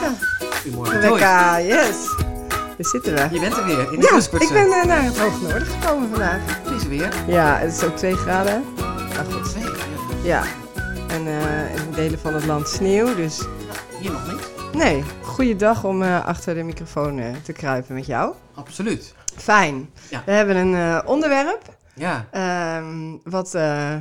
Goedemorgen. Goedemorgen. Rebecca, yes. Daar zitten we. Je bent er weer, in de Ja, ik ben eh, naar het Hoge Noorden gekomen vandaag. Het is er weer. Ja, het is ook 2 graden. Maar goed, Twee. Ja. ja. En eh, in delen van het land sneeuw, dus Hier nog niet. nee, goede dag om eh, achter de microfoon te kruipen met jou. Absoluut. Fijn. Ja. We hebben een onderwerp Ja. ehm, wat, eh,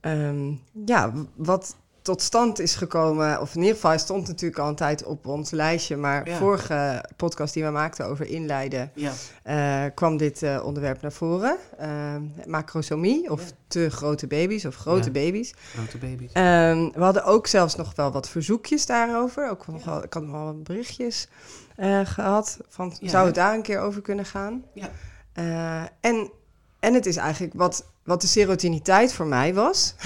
ehm, ja, wat tot stand is gekomen, of in ieder geval, hij stond natuurlijk al een tijd op ons lijstje, maar Ja. vorige podcast die we maakten over inleiden, Ja. eh, kwam dit eh, onderwerp naar voren. Eh, macrosomie, of Ja. te grote baby's, of grote baby's. Grote baby's. Ehm, we hadden ook zelfs nog wel wat verzoekjes daarover. Ook nog wel, ik had nog wel wat berichtjes eh, gehad van, zou het daar een keer over kunnen gaan? Ja. En, en het is eigenlijk wat, wat de serotiniteit voor mij was.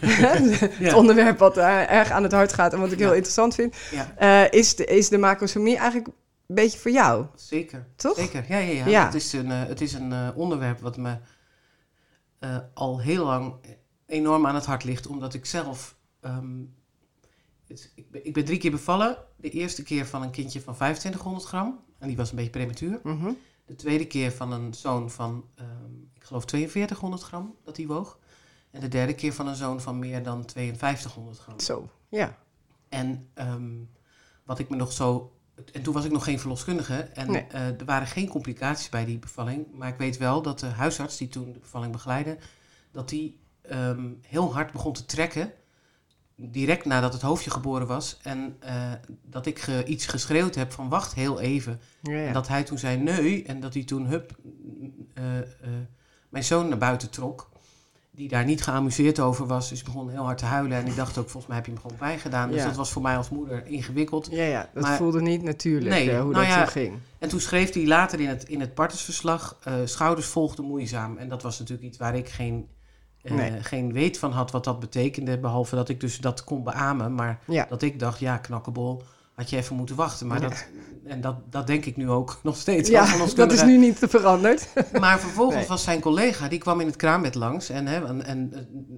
het onderwerp wat eh, erg aan het hart gaat en wat ik heel interessant vind, Ja. eh, is, de, is de macrosomie eigenlijk een beetje voor jou, Zeker. toch? Zeker. Ja, ja, ja. Het is een, eh, het is een onderwerp wat me al heel lang enorm aan het hart ligt. Omdat ik zelf... ehm, het- ik, ben, ik ben drie keer bevallen. De eerste keer van een kindje van 2500 gram. En die was een beetje prematuur. Mhm. De tweede keer van een zoon van, ehm, geloof 4200 gram dat hij woog. En de derde keer van een zoon van meer dan 5200 gram. Zo, ja. En ehm, wat ik me nog zo. En toen was ik nog geen verloskundige. En Nee. eh, er waren geen complicaties bij die bevalling. Maar ik weet wel dat de huisarts die toen de bevalling begeleidde. dat die ehm, heel hard begon te trekken. Direct nadat het hoofdje geboren was. En eh, dat ik ge- iets geschreeuwd heb van wacht heel even. ja, ja. En dat hij toen zei nee. En dat hij toen, hup, eh, mijn zoon naar buiten trok. Die daar niet geamuseerd over was. Dus ik begon heel hard te huilen. En ik dacht ook, volgens mij heb je hem gewoon pijn gedaan. Dus Ja. dat was voor mij als moeder ingewikkeld. ja, ja, dat Maar- voelde niet natuurlijk Nee, eh, hoe nou dat ja, zo ging. En toen schreef hij later in het, in het partnersverslag... eh, schouders volgden moeizaam. En dat was natuurlijk iets waar ik geen, eh, Nee. geen weet van had wat dat betekende. Behalve dat ik dus dat kon beamen. Maar Ja. dat ik dacht, ja, knakkebol, had je even moeten wachten. Maar Ja. dat, en dat, dat denk ik nu ook nog steeds. Ja, dat is nu niet veranderd. Maar vervolgens Nee. was zijn collega, die kwam in het kraambed langs. En, hè, en, en,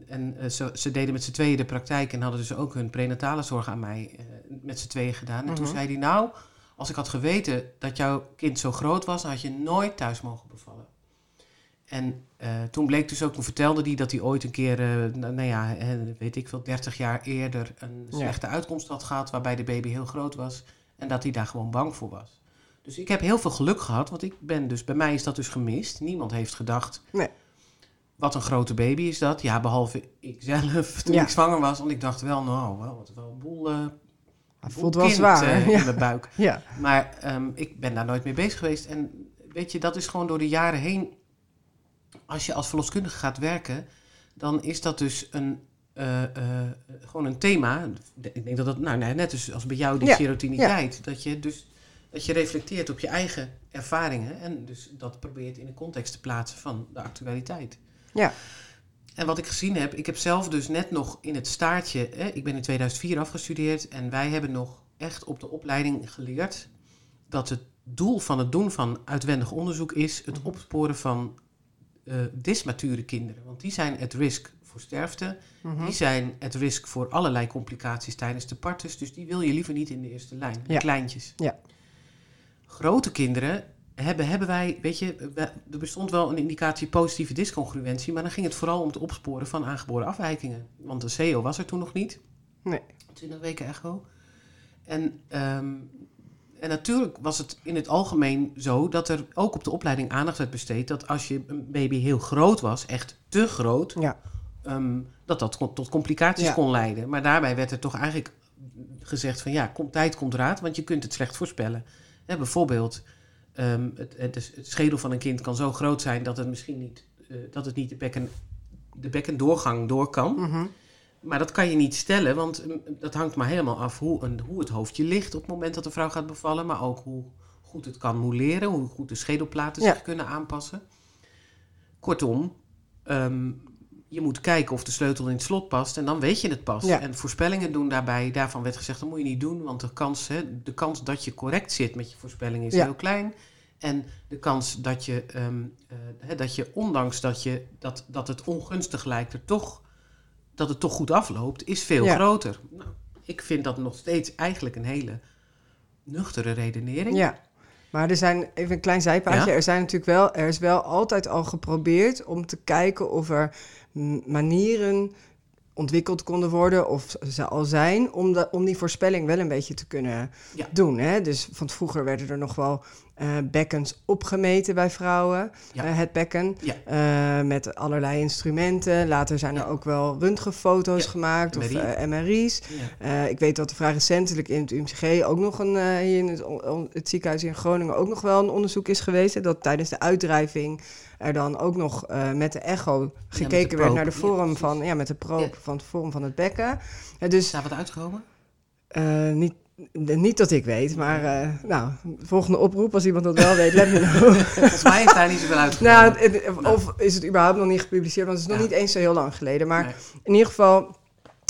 en eh, ze, ze deden met z'n tweeën de praktijk en hadden dus ook hun prenatale zorg aan mij eh, met z'n tweeën gedaan. En toen Mhm. zei hij, nou, als ik had geweten dat jouw kind zo groot was, dan had je nooit thuis mogen bevallen. En eh, toen bleek dus ook, toen vertelde hij dat hij ooit een keer, eh, nou, ja, weet ik veel, 30 jaar eerder een Ja. slechte uitkomst had gehad, waarbij de baby heel groot was. En dat hij daar gewoon bang voor was. Dus ik heb heel veel geluk gehad, want ik ben dus, bij mij is dat dus gemist. Niemand heeft gedacht, Nee. wat een grote baby is dat. Ja, behalve ikzelf toen Ja. ik zwanger was. Want ik dacht wel, nou, wel, wat wel een boel, eh Het voelt wel zwaar. ja. in mijn buik. ja. Maar ehm, ik ben daar nooit mee bezig geweest. En weet je, dat is gewoon door de jaren heen. Als je als verloskundige gaat werken, dan is dat dus een, eh, eh, gewoon een thema. Ik denk dat dat, nou nee, net dus als bij jou die Ja, serotiniteit. Dat je dus dat je reflecteert op je eigen ervaringen. En dus dat probeert in de context te plaatsen van de actualiteit. Ja. En wat ik gezien heb, ik heb zelf dus net nog in het staartje, hè, ik ben in 2004 afgestudeerd en wij hebben nog echt op de opleiding geleerd dat het doel van het doen van uitwendig onderzoek is het Mhm. opsporen van eh dismature kinderen. Want die zijn at risk voor sterfte, Mhm. die zijn at risk voor allerlei complicaties tijdens de partus, dus die wil je liever niet in de eerste lijn, de Ja. kleintjes. Ja. Grote kinderen hebben, hebben wij, weet je, we- er bestond wel een indicatie positieve discongruentie, maar dan ging het vooral om het opsporen van aangeboren afwijkingen. Want de CO was er toen nog niet. Nee. 20 weken echo. En, ehm, en natuurlijk was het in het algemeen zo dat er ook op de opleiding aandacht werd besteed dat als je een baby heel groot was, echt te groot, Ja. ehm, dat dat tot complicaties Ja. kon leiden. Maar daarbij werd er toch eigenlijk gezegd van ja, kom, tijd komt raad, want je kunt het slecht voorspellen. Hè, bijvoorbeeld, ehm, het, het, het schedel van een kind kan zo groot zijn dat het misschien niet, eh, dat het niet de, bekken, de bekkendoorgang door kan. Mhm. Maar dat kan je niet stellen, want mm, dat hangt maar helemaal af hoe, een, hoe het hoofdje ligt op het moment dat de vrouw gaat bevallen. Maar ook hoe goed het kan mouleren, hoe goed de schedelplaten Ja. zich kunnen aanpassen. Kortom, ehm, je moet kijken of de sleutel in het slot past en dan weet je het pas. Ja. En voorspellingen doen daarbij, daarvan werd gezegd, dat moet je niet doen, want de kans, hè, de kans dat je correct zit met je voorspelling is Ja. heel klein. En de kans dat je, ehm, eh, dat je ondanks dat, je, dat, dat het ongunstig lijkt, er toch, dat het toch goed afloopt, is veel Ja. groter. Nou, Ik vind dat nog steeds eigenlijk een hele nuchtere redenering. Ja. Maar er zijn, even een klein zijpaadje, Ja? er zijn natuurlijk wel, er is wel altijd al geprobeerd om te kijken of er manieren ontwikkeld konden worden of ze al zijn om, de, om die voorspelling wel een beetje te kunnen Ja. doen. Hè? Dus van vroeger werden er nog wel eh, bekkens opgemeten bij vrouwen, Ja. eh, het bekken, Ja. eh, met allerlei instrumenten. Later zijn er ook wel röntgenfoto's gemaakt of MRI. eh, MRI's. Ik weet dat er vrij recentelijk in het UMCG ook nog een, hier in het, het ziekenhuis in Groningen ook nog wel een onderzoek is geweest. Dat tijdens de uitdrijving er dan ook nog met de echo gekeken de werd naar de vorm van, ja, met de probe Ja. van de vorm van het bekken. Dus Is daar wat uitgekomen? niet, niet dat ik weet, maar eh, nou, volgende oproep als iemand dat wel weet, let me know. Volgens mij is daar niet zoveel uitgekomen. nou, of is het überhaupt nog niet gepubliceerd, want het is nog Ja. niet eens zo heel lang geleden. Maar Nee. in ieder geval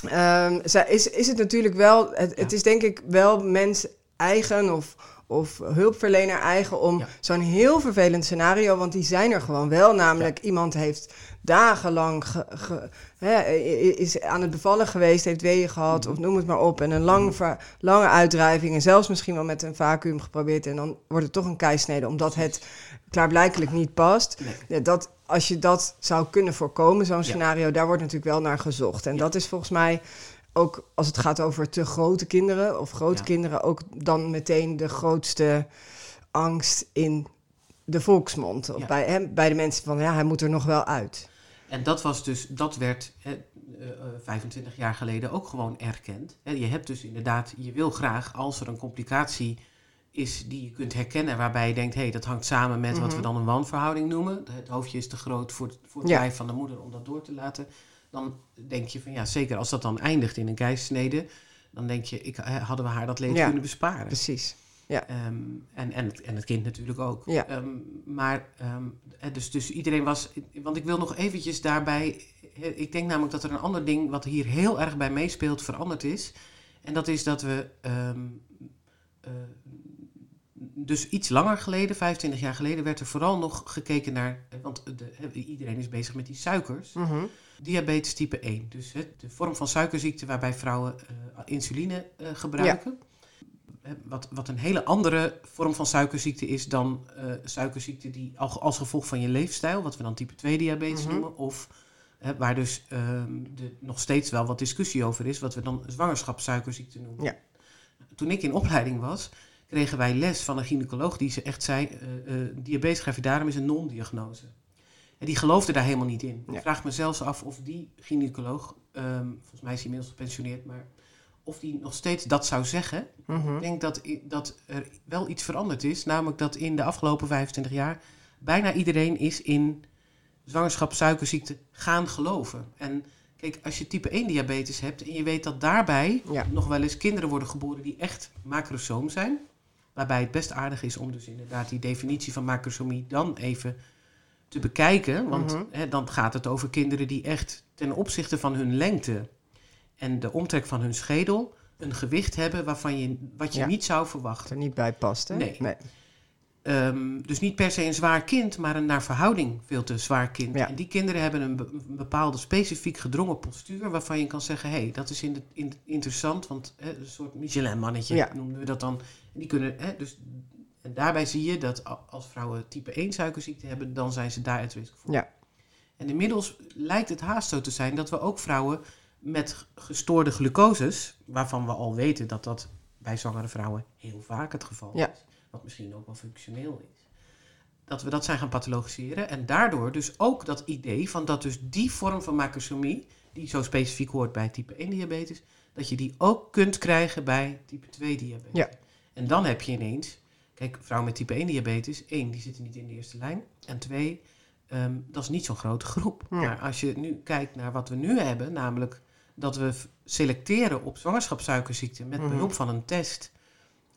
ehm, is, is het natuurlijk wel... Het, het is denk ik wel mens eigen of, of hulpverlener eigen... om Ja. zo'n heel vervelend scenario... want die zijn er gewoon wel. Namelijk, iemand heeft dagenlang... Ge, ge- hè, is aan het bevallen geweest, heeft weeën gehad... Of noem het maar op. En een lang, ver- lange uitdrijving... en zelfs misschien wel met een vacuüm geprobeerd... en dan wordt het toch een keisnede... omdat het klaarblijkelijk niet past... Nee. Dat, als je dat zou kunnen voorkomen, zo'n Ja. scenario, daar wordt natuurlijk wel naar gezocht. En dat is volgens mij ook als het gaat over te grote kinderen of grote Ja. kinderen, ook dan meteen de grootste angst in de volksmond. Of Ja. bij, hè, bij de mensen van ja, hij moet er nog wel uit. En dat was dus, dat werd hè, eh, eh, 25 jaar geleden ook gewoon erkend. Je hebt dus inderdaad, je wil graag als er een complicatie is die je kunt herkennen, waarbij je denkt, hé, hey, dat hangt samen met wat we Mhm. dan een wanverhouding noemen. Het hoofdje is te groot voor het, voor het Ja. lijf van de moeder om dat door te laten. Dan denk je van ja, zeker als dat dan eindigt in een keissnede, dan denk je, ik, hadden we haar dat leed Ja. kunnen besparen. Precies. Ehm, en, en, het, en het kind natuurlijk ook. Ja. Ehm, maar, ehm, eh, dus, dus iedereen was... Want ik wil nog eventjes daarbij... Ik denk namelijk dat er een ander ding wat hier heel erg bij meespeelt veranderd is. En dat is dat we... eh, dus iets langer geleden, 25 jaar geleden, werd er vooral nog gekeken naar... Want de, iedereen is bezig met die suikers. Mhm. Diabetes type 1. Dus hè, de vorm van suikerziekte waarbij vrouwen eh, insuline eh, gebruiken. Wat, wat een hele andere vorm van suikerziekte is dan eh, suikerziekte die al, als gevolg van je leefstijl, wat we dan type 2 diabetes Mhm. noemen, of hè, waar dus ehm, de, nog steeds wel wat discussie over is, wat we dan zwangerschapssuikerziekte noemen. Ja. Toen ik in opleiding was, kregen wij les van een gynaecoloog die ze echt zei, diabetes gravidarum is een non-diagnose. En die geloofde daar helemaal niet in. Ja. Ik vraag me zelfs af of die gynaecoloog, ehm, volgens mij is hij inmiddels gepensioneerd, maar of die nog steeds dat zou zeggen. Mhm. Ik denk dat, dat er wel iets veranderd is. Namelijk dat in de afgelopen 25 jaar bijna iedereen is in zwangerschap, suikerziekte gaan geloven. En kijk, als je type 1 diabetes hebt en je weet dat daarbij Ja. nog wel eens kinderen worden geboren die echt macrosoom zijn. Waarbij het best aardig is om dus inderdaad die definitie van macrosomie dan even te bekijken. Want Mhm. hè, dan gaat het over kinderen die echt ten opzichte van hun lengte en de omtrek van hun schedel een gewicht hebben waarvan je, wat je Ja. niet zou verwachten. er niet bij past, hè? Nee. Ehm, dus niet per se een zwaar kind, maar een naar verhouding veel te zwaar kind. Ja. En die kinderen hebben een, be- een bepaalde specifiek gedrongen postuur waarvan je kan zeggen, hé, hey, dat is in de, in, interessant, want hè, een soort Michelin-mannetje Ja. noemen we dat dan. En die kunnen, hè, dus, en daarbij zie je dat als vrouwen type 1 suikerziekte hebben, dan zijn ze daar het voor. Ja. En inmiddels lijkt het haast zo te zijn dat we ook vrouwen met gestoorde glucoses, waarvan we al weten dat dat bij zwangere vrouwen heel vaak het geval Ja. is, wat misschien ook wel functioneel is, dat we dat zijn gaan pathologiseren en daardoor dus ook dat idee van dat dus die vorm van macrosomie, die zo specifiek hoort bij type 1 diabetes, dat je die ook kunt krijgen bij type 2 diabetes. Ja. En dan heb je ineens, kijk, vrouwen met type 1 diabetes, één, die zitten niet in de eerste lijn. En twee, ehm, dat is niet zo'n grote groep. Ja. Maar als je nu kijkt naar wat we nu hebben, namelijk dat we selecteren op zwangerschapssuikerziekte met Mhm. behulp van een test,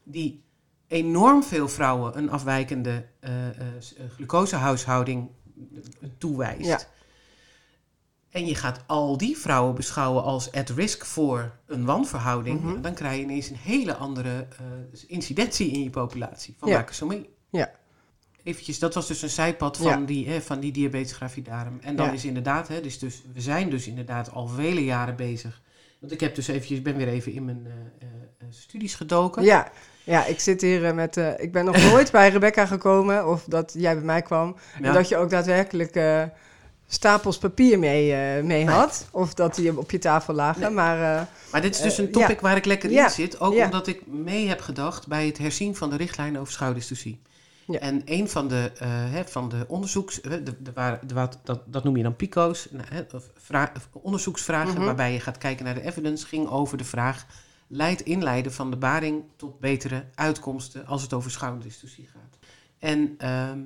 die enorm veel vrouwen een afwijkende eh, eh, eh, glucosehuishouding eh, toewijst. Ja. En je gaat al die vrouwen beschouwen als at risk voor een wanverhouding, Mhm. dan krijg je ineens een hele andere eh, incidentie in je populatie van Ja. macrosomie. Ja. Eventjes, dat was dus een zijpad van, Ja. die, hè, van die diabetes gravidarum. En dan Ja. is inderdaad, hè, dus, dus we zijn dus inderdaad al vele jaren bezig. Want ik heb dus eventjes, ben weer even in mijn eh, eh, studies gedoken. Ja, ja, ik zit hier met. ik ben nog nooit bij Rebecca gekomen of dat jij bij mij kwam. En dat je ook daadwerkelijk stapels papier mee, eh, mee had. Of dat die op je tafel lagen. Nee. Maar eh, Maar dit is dus Eh, een topic ja. waar ik lekker in zit. Ook omdat ik mee heb gedacht bij het herzien van de richtlijn over schouwdystorsie. Ja. En een van de, van de onderzoeks... de, de, waar- de, wat, dat, dat noem je dan PICO's. nou, onderzoeksvragen Mhm. waarbij je gaat kijken naar de evidence... ging over de vraag... leidt inleiden van de baring tot betere uitkomsten... als het over schouwdystorsie gaat. En... ehm,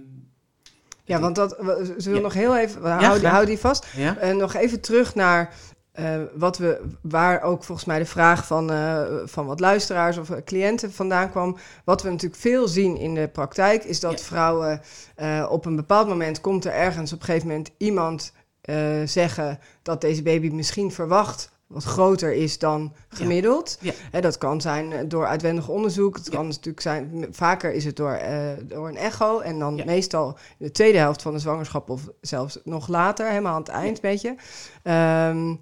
ja, want dat. we- Ze wil Ja. nog heel even. Hou, die, graag. hou die vast. Ja? En nog even terug naar eh, wat we, waar ook volgens mij de vraag van, eh, van wat luisteraars of eh, cliënten vandaan kwam. Wat we natuurlijk veel zien in de praktijk, is dat Ja. vrouwen eh, op een bepaald moment komt er ergens op een gegeven moment iemand eh, zeggen dat deze baby misschien verwacht wat groter is dan gemiddeld. Ja. Dat kan zijn eh, door uitwendig onderzoek. Het Ja. kan natuurlijk zijn, vaker is het door, eh, door een echo. En dan meestal in de tweede helft van de zwangerschap of zelfs nog later, helemaal aan het eind, beetje. Ehm,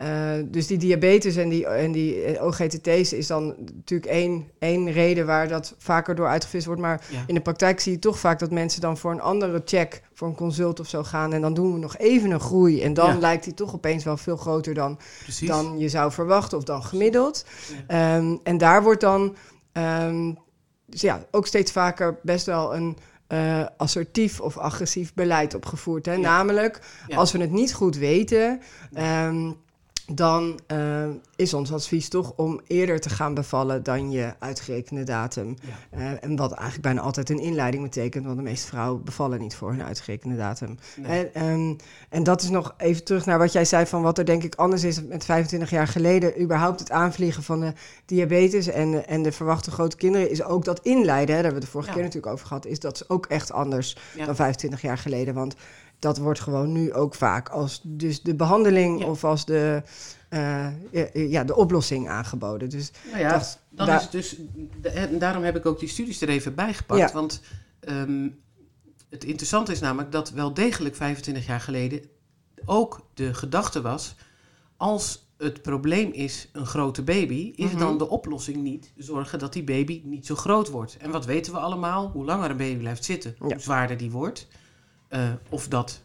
eh, dus die diabetes en die, en die eh, OGTT's is dan natuurlijk één, één reden waar dat vaker door uitgevist wordt. Maar Ja. in de praktijk zie je toch vaak dat mensen dan voor een andere check, voor een consult of zo gaan. En dan doen we nog even een groei. En dan Ja. lijkt die toch opeens wel veel groter dan, Precies. dan je zou verwachten of dan gemiddeld. Ja. Ehm, en daar wordt dan ehm, dus ja, ook steeds vaker best wel een eh, assertief of agressief beleid opgevoerd. Hè? Namelijk, als we het niet goed weten, ehm, dan eh, is ons advies toch om eerder te gaan bevallen dan je uitgerekende datum. Ja. Eh, en wat eigenlijk bijna altijd een inleiding betekent, want de meeste vrouwen bevallen niet voor hun uitgerekende datum. Nee. En, ehm, en dat is nog even terug naar wat jij zei van wat er denk ik anders is met 25 jaar geleden. Überhaupt het aanvliegen van de diabetes en, en de verwachte grote kinderen is ook dat inleiden. Hè, daar hebben we de vorige Ja. keer natuurlijk over gehad. Is dat ook echt anders Ja. dan 25 jaar geleden. Want dat wordt gewoon nu ook vaak als dus de behandeling Ja. of als de, eh, ja, ja, de oplossing aangeboden. Dus Nou ja, dat- dan is dus, en daarom heb ik ook die studies er even bij gepakt. Ja. Want ehm, het interessante is namelijk dat wel degelijk 25 jaar geleden ook de gedachte was: als het probleem is een grote baby, is Mhm. dan de oplossing niet zorgen dat die baby niet zo groot wordt. En wat weten we allemaal? Hoe langer een baby blijft zitten, hoe zwaarder die wordt. Eh, of dat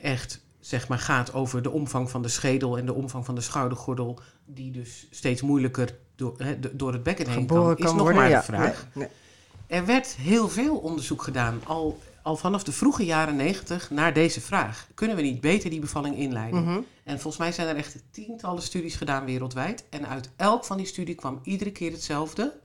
echt zeg maar, gaat over de omvang van de schedel en de omvang van de schoudergordel, die dus steeds moeilijker door, door het bekken heen kan, kan, is nog worden. maar ja. de vraag. Nee, nee. Er werd heel veel onderzoek gedaan, al, al vanaf de vroege jaren negentig, naar deze vraag. Kunnen we niet beter die bevalling inleiden? Mhm. En volgens mij zijn er echt tientallen studies gedaan wereldwijd. En uit elk van die studies kwam iedere keer hetzelfde.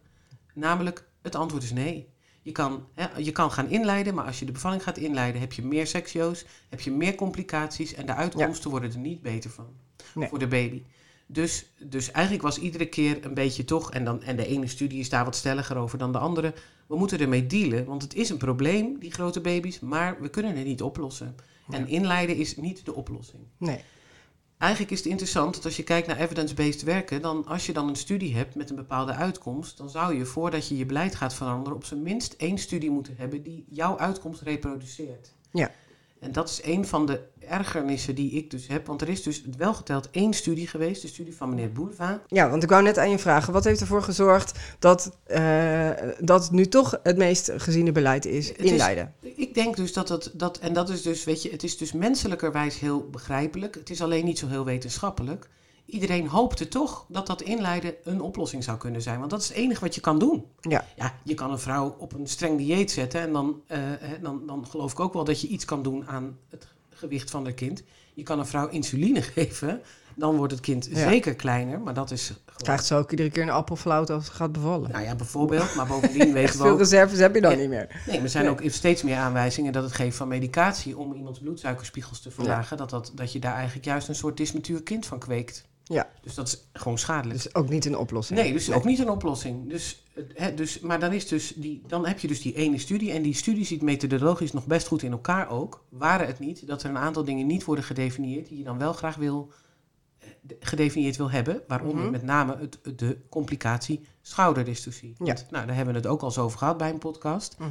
Namelijk, het antwoord is nee. Je kan, hè, je kan gaan inleiden, maar als je de bevalling gaat inleiden, heb je meer seksio's, heb je meer complicaties en de uitkomsten worden er niet beter van Nee. voor de baby. Dus, dus eigenlijk was iedere keer een beetje toch, en, dan, en de ene studie is daar wat stelliger over dan de andere. We moeten ermee dealen, want het is een probleem, die grote baby's, maar we kunnen het niet oplossen. En inleiden is niet de oplossing. nee. Eigenlijk is het interessant dat als je kijkt naar evidence-based werken, dan als je dan een studie hebt met een bepaalde uitkomst, dan zou je voordat je je beleid gaat veranderen op zijn minst één studie moeten hebben die jouw uitkomst reproduceert. Ja. En dat is een van de ergernissen die ik dus heb, want er is dus wel geteld één studie geweest, de studie van meneer Bouleva. Ja, want ik wou net aan je vragen. Wat heeft ervoor gezorgd dat, eh, dat nu toch het meest geziene beleid is Het is- inleiden? Ik denk dus dat het, dat, en dat is dus, weet je, het is dus menselijkerwijs heel begrijpelijk. Het is alleen niet zo heel wetenschappelijk. Iedereen hoopte toch dat dat inleiden een oplossing zou kunnen zijn. Want dat is het enige wat je kan doen. Ja. Ja, je kan een vrouw op een streng dieet zetten. En dan, eh, dan, dan geloof ik ook wel dat je iets kan doen aan het gewicht van het kind. Je kan een vrouw insuline geven. Dan wordt het kind Ja. zeker kleiner. Maar dat is gewoon... Krijgt ze ook iedere keer een appelflauwt als gaat bevallen? Nou ja, bijvoorbeeld. Maar bovendien weten we Veel ook... reserves heb je dan Ja. niet meer. Nee, er zijn Nee. ook steeds meer aanwijzingen dat het geven van medicatie om iemands bloedsuikerspiegels te verlagen, dat, dat, dat je daar eigenlijk juist een soort dismatuur kind van kweekt. Ja. Dus dat is gewoon schadelijk. Dus ook niet een oplossing. nee, dus ook niet een oplossing. Dus, het- hè, dus, maar dan, is dus die, dan heb je dus die ene studie en die studie zit methodologisch nog best goed in elkaar ook. Waren het niet dat er een aantal dingen niet worden gedefinieerd die je dan wel graag wil eh, de- gedefinieerd wil hebben, waaronder Mhm. met name het, de complicatie schouderdystorsie. Ja. Want, nou, daar hebben we het ook al eens over gehad bij een podcast. Mhm.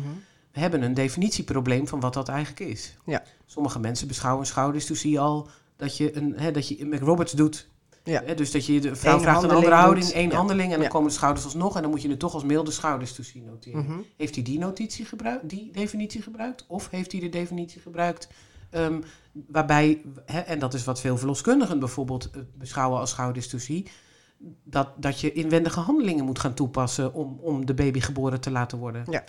We hebben een definitieprobleem van wat dat eigenlijk is. Ja. Sommige mensen beschouwen schoudersdystorsie al dat je een hè, dat je een McRoberts doet Ja. Hè, dus dat je de vrouw Eén vraagt een andere houding, één Ja. handeling en dan komen de schouders alsnog en dan moet je het toch als milde schouders toezien noteren. Mhm. Heeft hij die notitie gebruikt, die definitie gebruikt? Of heeft hij de definitie gebruikt ehm, waarbij, hè, en dat is wat veel verloskundigen bijvoorbeeld eh, beschouwen als schouderdystocie, dat, dat je inwendige handelingen moet gaan toepassen om, om de baby geboren te laten worden. Ja.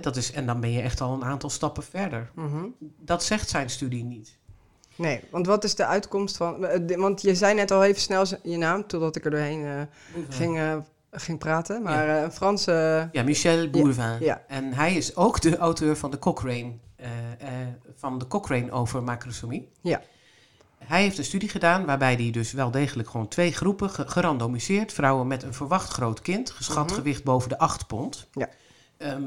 Dat is, en dan ben je echt al een aantal stappen verder. Mhm. Dat zegt zijn studie niet. Nee, want wat is de uitkomst van... eh, Want je zei net al even snel je naam, totdat ik er doorheen eh, ging, eh, ging praten. Maar eh, een Franse... Ja, Michel Bourvin. ja. En hij is ook de auteur van de Cochrane, van de Cochrane over macrosomie. Ja. Hij heeft een studie gedaan waarbij hij dus wel degelijk gewoon twee groepen ge- gerandomiseerd. Vrouwen met een verwacht groot kind, geschat Mhm. gewicht boven de 8 pond. Ja. Ehm,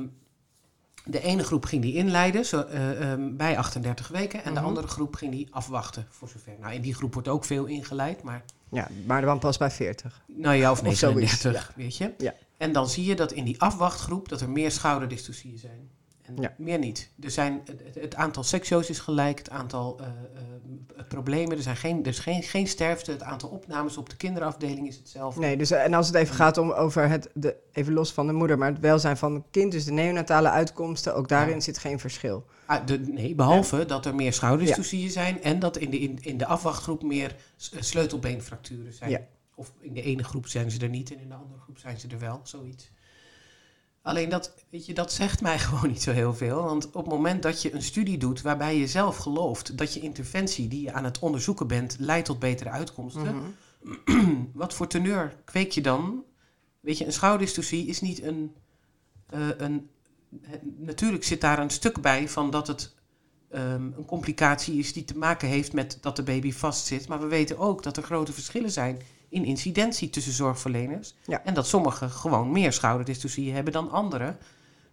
de ene groep ging die inleiden zo, eh, ehm, bij 38 weken. En de Mhm. andere groep ging die afwachten, voor zover. Nou, in die groep wordt ook veel ingeleid, maar Ja, maar dan pas bij 40. nou ja, of Of zoiets, 39, weet je. Ja. En dan zie je dat in die afwachtgroep dat er meer schouderdystrophieën zijn. En Ja. meer niet. Er zijn, het, aantal seksio's is gelijk, het aantal eh, eh, problemen, er, zijn geen, er is geen, geen sterfte, het aantal opnames op de kinderafdeling is hetzelfde. Nee, dus, eh, en als het even gaat om over het, de, even los van de moeder, maar het welzijn van het kind, dus de neonatale uitkomsten, ook daarin Ja. zit geen verschil. Ah, de, nee, behalve dat er meer schouderdystrophieën zijn en dat in de, in, in de afwachtgroep meer sleutelbeenfracturen zijn. Of in de ene groep zijn ze er niet en in de andere groep zijn ze er wel, zoiets. Alleen dat, weet je, dat zegt mij gewoon niet zo heel veel. Want op het moment dat je een studie doet waarbij je zelf gelooft dat je interventie die je aan het onderzoeken bent leidt tot betere uitkomsten, Mhm. wat voor teneur kweek je dan? Weet je, een schouwdystorsie is niet een. eh, een het- natuurlijk zit daar een stuk bij van dat het ehm, een complicatie is die te maken heeft met dat de baby vastzit. Maar we weten ook dat er grote verschillen zijn in incidentie tussen zorgverleners. Ja. En dat sommigen gewoon meer schouderdystocie hebben dan anderen.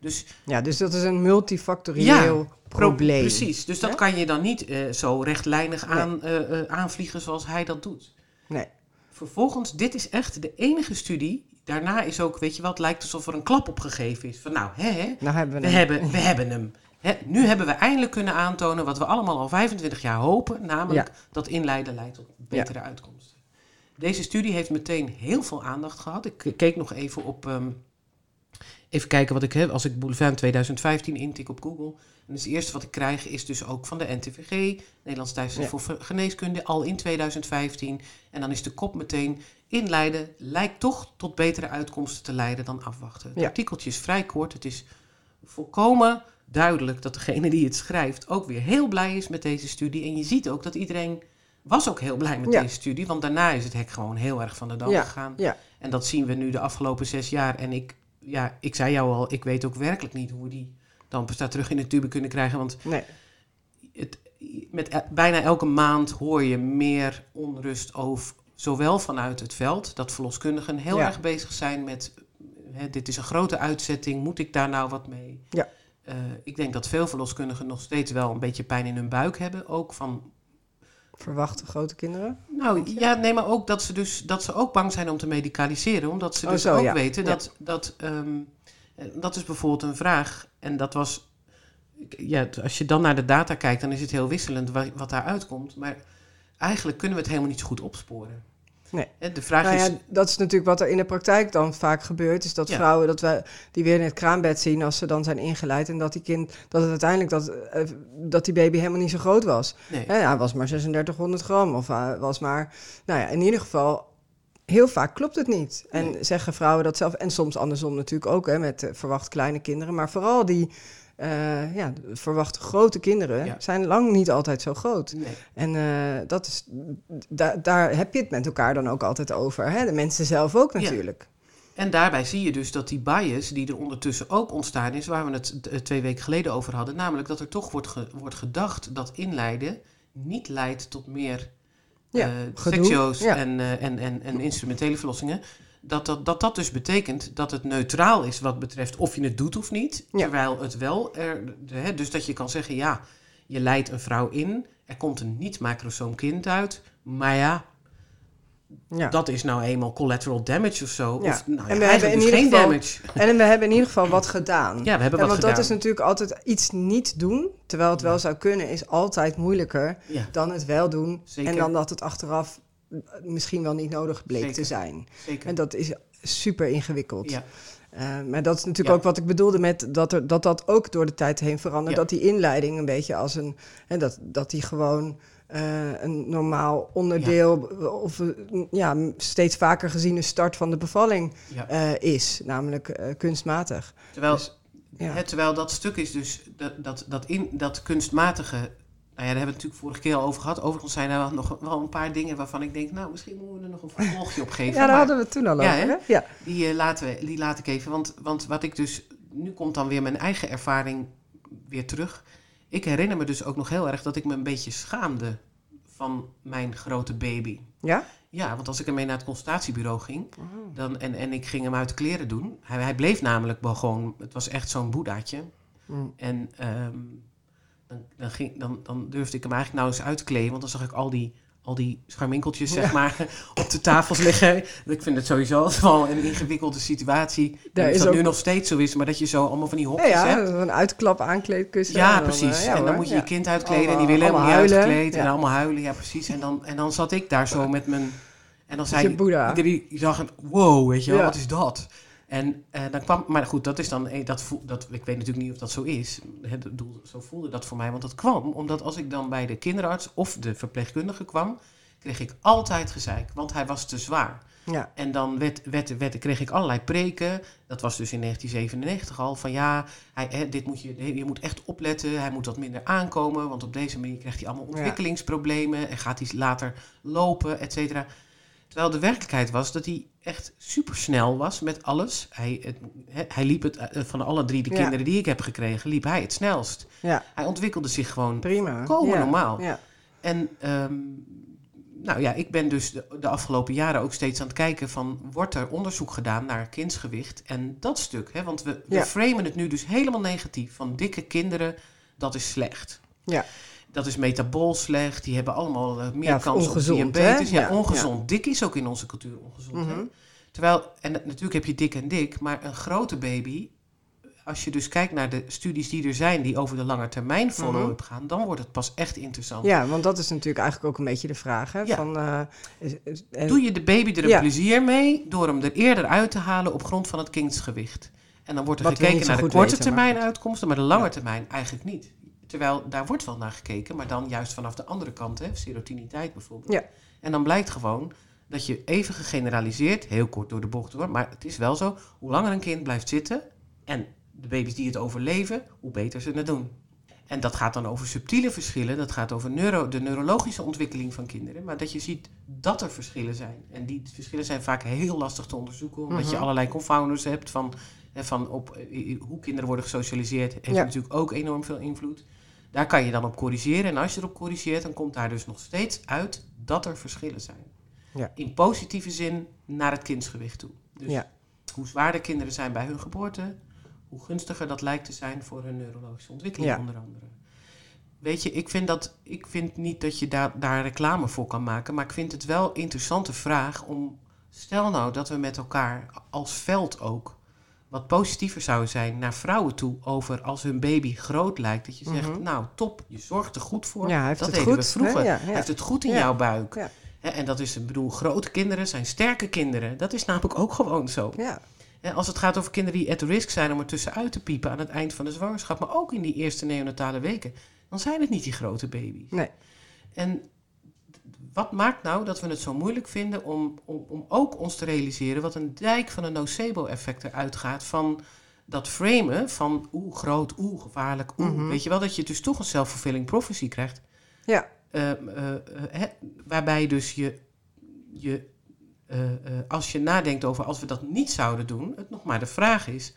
Dus Ja, dus dat is een multifactorieel Pro- probleem. Precies, dus dat Ja? kan je dan niet eh, zo rechtlijnig Nee. aan, eh, eh, aanvliegen zoals hij dat doet. Nee. Vervolgens, dit is echt de enige studie. Daarna is ook, weet je wat, lijkt alsof er een klap op gegeven is. Van nou, hè, hè, Nou hebben we we, hem. hebben, we hebben hem. Hè, nu hebben we eindelijk kunnen aantonen wat we allemaal al 25 jaar hopen. Namelijk Ja. dat inleiden leidt tot betere uitkomsten. Deze studie heeft meteen heel veel aandacht gehad. Ik keek nog even op... ehm, even kijken wat ik heb. Als ik Boulevard 2015 intik op Google... En dus het eerste wat ik krijg is dus ook van de NTVG, Nederlands Tijdschrift Ja. voor Geneeskunde, al in 2015. En dan is de kop meteen inleiden lijkt toch tot betere uitkomsten te leiden dan afwachten. Het Ja. artikeltje is vrij kort. Het is volkomen duidelijk dat degene die het schrijft ook weer heel blij is met deze studie. En je ziet ook dat iedereen was ook heel blij met Ja. deze studie, want daarna is het hek gewoon heel erg van de Ja. gegaan. Ja. En dat zien we nu de afgelopen zes jaar. En ik, ja, ik zei jou al, ik weet ook werkelijk niet hoe we die dan staat terug in de tube kunnen krijgen. Want Nee. het, met bijna elke maand hoor je meer onrust over, zowel vanuit het veld, dat verloskundigen heel Ja. erg bezig zijn met, hè, dit is een grote uitzetting, moet ik daar nou wat mee? Ja. Eh, ik denk dat veel verloskundigen nog steeds wel een beetje pijn in hun buik hebben, ook van Verwachten grote kinderen? nou ja, nee, maar ook dat ze dus dat ze ook bang zijn om te medicaliseren, omdat ze Oh, dus zo, ook ja. weten Ja. dat dat ehm, eh, dat is bijvoorbeeld een vraag en dat was ja, als je dan naar de data kijkt, dan is het heel wisselend wa- wat daaruit komt, maar eigenlijk kunnen we het helemaal niet zo goed opsporen. Nee. Hè, De vraag Nou is ja, dat is natuurlijk wat er in de praktijk dan vaak gebeurt. Is dat Ja. vrouwen dat we die weer in het kraambed zien als ze dan zijn ingeleid. En dat die kind, dat het uiteindelijk dat, eh, dat die baby helemaal niet zo groot was. nee, Hè, hij was maar 3600 gram. Of hij was maar. Nou ja, in ieder geval. Heel vaak klopt het niet. En Nee. zeggen vrouwen dat zelf. En soms andersom natuurlijk ook, hè, met eh, verwacht kleine kinderen. Maar vooral die eh, ja, verwacht grote kinderen Ja. zijn lang niet altijd zo groot. nee. En eh, dat is, da- daar heb je het met elkaar dan ook altijd over. Hè? De mensen zelf ook Ja. natuurlijk. En daarbij zie je dus dat die bias die er ondertussen ook ontstaan is, waar we het eh, twee weken geleden over hadden, namelijk dat er toch wordt, ge- wordt gedacht dat inleiden niet leidt tot meer Ja, gedoe, seksio's ja. en, en, en, en instrumentele verlossingen. Dat dat, dat dat dus betekent dat het neutraal is wat betreft of je het doet of niet. Ja. Terwijl het wel er. hè, dus dat je kan zeggen, ja, je leidt een vrouw in, er komt een niet-macrosoom kind uit. Maar ja, Ja. dat is nou eenmaal collateral damage of zo. Ja. Of nou, En we hebben in dus ieder geen geval- damage. En we hebben in ieder geval wat gedaan. Ja, we hebben wat want gedaan. dat is natuurlijk altijd iets niet doen, terwijl het wel zou kunnen, is altijd moeilijker dan het wel doen. Zeker. En dan dat het achteraf misschien wel niet nodig bleek Zeker. te zijn. Zeker. En dat is super ingewikkeld. ja. Eh, maar dat is natuurlijk Ja. ook wat ik bedoelde met dat, er, dat dat ook door de tijd heen verandert. Ja. Dat die inleiding een beetje als een. En dat, dat die gewoon eh, een normaal onderdeel. of een, ja, steeds vaker geziene start van de bevalling eh, is. Namelijk eh, kunstmatig. Terwijl, dus, hè, terwijl dat stuk is dus dat, dat, dat, in, dat kunstmatige. Nou ja, daar hebben we het natuurlijk vorige keer al over gehad. Overigens zijn er nog wel een paar dingen waarvan ik denk, nou, misschien moeten we er nog een vervolgje op geven. ja, daar maar hadden we het toen al Ja, over. hè? Ja. die, eh, laten we, die laat ik even. Want, want wat ik dus. Nu komt dan weer mijn eigen ervaring weer terug. Ik herinner me dus ook nog heel erg dat ik me een beetje schaamde van mijn grote baby. ja? Ja, want als ik ermee naar het consultatiebureau ging dan, en, en ik ging hem uit de kleren doen. Hij, hij bleef namelijk wel gewoon, het was echt zo'n boedaatje. Mm. En ehm, dan, dan, ging, dan, dan durfde ik hem eigenlijk nou eens uit te kleden, want dan zag ik al die, al die scharminkeltjes zeg Ja. maar, op de tafels liggen. Ik vind het sowieso wel een ingewikkelde situatie. Ik Daar is dat ook- nu nog steeds zo is, maar dat je zo allemaal van die Ja, hokjes ja, hebt. een uitklap aankleedkussen. Ja, en precies. eh, ja, en dan hoor, moet je ja. je kind uitkleden en die willen helemaal niet huilen, uitgekleed. En ja. allemaal huilen, ja precies. En dan, en dan zat ik daar zo met mijn... En dan je zei iedereen, die zag een, wow, weet je wel, Ja. wat is dat? En eh, dan kwam, maar goed, dat is dan, eh, dat, voel, dat, ik weet natuurlijk niet of dat zo is. Het doel, zo voelde dat voor mij, want dat kwam omdat als ik dan bij de kinderarts of de verpleegkundige kwam, kreeg ik altijd gezeik, want hij was te zwaar. Ja. En dan werd, werd, werd, kreeg ik allerlei preken. Dat was dus in 1997 al. Van ja, hij, hè, dit moet je, je moet echt opletten. Hij moet wat minder aankomen. Want op deze manier krijgt hij allemaal ontwikkelingsproblemen. En gaat hij later lopen, et cetera. Terwijl de werkelijkheid was dat hij echt supersnel was met alles. Hij, het, hij liep het eh, van alle drie de Ja. kinderen die ik heb gekregen, liep hij het snelst. ja, Hij ontwikkelde zich gewoon prima. Komen ja. normaal. Ja. en ehm, nou ja, ik ben dus de, de afgelopen jaren ook steeds aan het kijken van... wordt er onderzoek gedaan naar kindsgewicht en dat stuk? Hè? Want we, we framen het nu dus helemaal negatief. Van dikke kinderen, dat is slecht. Ja. Dat is metabool slecht. Die hebben allemaal eh, meer Ja, kans ongezond, op diabetes. Ja, Ja, ongezond. Dik is ook in onze cultuur ongezond. Mhm. Terwijl, en natuurlijk heb je dik en dik, maar een grote baby, als je dus kijkt naar de studies die er zijn, die over de lange termijn follow-up gaan, dan wordt het pas echt interessant. Ja, want dat is natuurlijk eigenlijk ook een beetje de vraag. Hè? Ja. Van, eh, en- Doe je de baby er een plezier mee door hem er eerder uit te halen op grond van het kindsgewicht? En dan wordt er Wat gekeken naar de korte weten, termijn maar- uitkomsten, maar de lange termijn eigenlijk niet. Terwijl daar wordt wel naar gekeken, maar dan juist vanaf de andere kant, hè, serotiniteit bijvoorbeeld. Ja. En dan blijkt gewoon dat je even gegeneraliseerd, heel kort door de bocht hoor, maar het is wel zo, hoe langer een kind blijft zitten en de baby's die het overleven, hoe beter ze het doen. En dat gaat dan over subtiele verschillen, dat gaat over neuro, de neurologische ontwikkeling van kinderen, maar dat je ziet dat er verschillen zijn. En die verschillen zijn vaak heel lastig te onderzoeken, omdat je Mhm. allerlei confounders hebt van, van op, eh, hoe kinderen worden gesocialiseerd, heeft Ja. natuurlijk ook enorm veel invloed. Daar kan je dan op corrigeren. En als je erop corrigeert, dan komt daar dus nog steeds uit dat er verschillen zijn. Ja. In positieve zin naar het kindsgewicht toe. Dus Ja. hoe zwaarder kinderen zijn bij hun geboorte, hoe gunstiger dat lijkt te zijn voor hun neurologische ontwikkeling Ja. onder andere. Weet je, ik vind, dat, ik vind niet dat je daar, daar reclame voor kan maken, maar ik vind het wel een interessante vraag om, stel nou dat we met elkaar als veld ook wat positiever zouden zijn naar vrouwen toe over als hun baby groot lijkt. Dat je zegt, Mhm. nou top, je zorgt er goed voor. Ja, dat het deden goed, we vroeger. hè? Ja, ja. Hij heeft het goed in jouw buik. En dat is, ik bedoel, grote kinderen zijn sterke kinderen. Dat is namelijk ook gewoon zo. Als het gaat over kinderen die at risk zijn om er tussenuit te piepen aan het eind van de zwangerschap, maar ook in die eerste neonatale weken, dan zijn het niet die grote baby's. nee. En wat maakt nou dat we het zo moeilijk vinden om, om, om ook ons te realiseren wat een dijk van een nocebo-effect eruit gaat van dat framen van oeh groot, oeh gevaarlijk, oeh. Mhm. Weet je wel, dat je dus toch een self-fulfilling prophecy krijgt. Ja. Eh, eh, eh, waarbij dus je, je eh, als je nadenkt over als we dat niet zouden doen, het nog maar de vraag is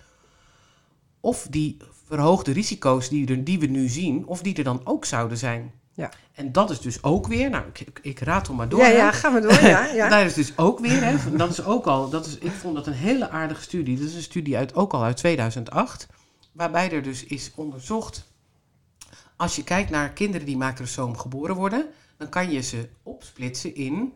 of die verhoogde risico's die, er, die we nu zien, of die er dan ook zouden zijn. Ja. En dat is dus ook weer, nou, ik, ik, ik ratel maar door. ja, hè. ja, gaan we door. Ja, ja. Daar is dus ook weer, hè, dat is ook al, dat is, ik vond dat een hele aardige studie. Dat is een studie uit, ook al uit 2008, waarbij er dus is onderzocht, als je kijkt naar kinderen die macrosoom geboren worden, dan kan je ze opsplitsen in,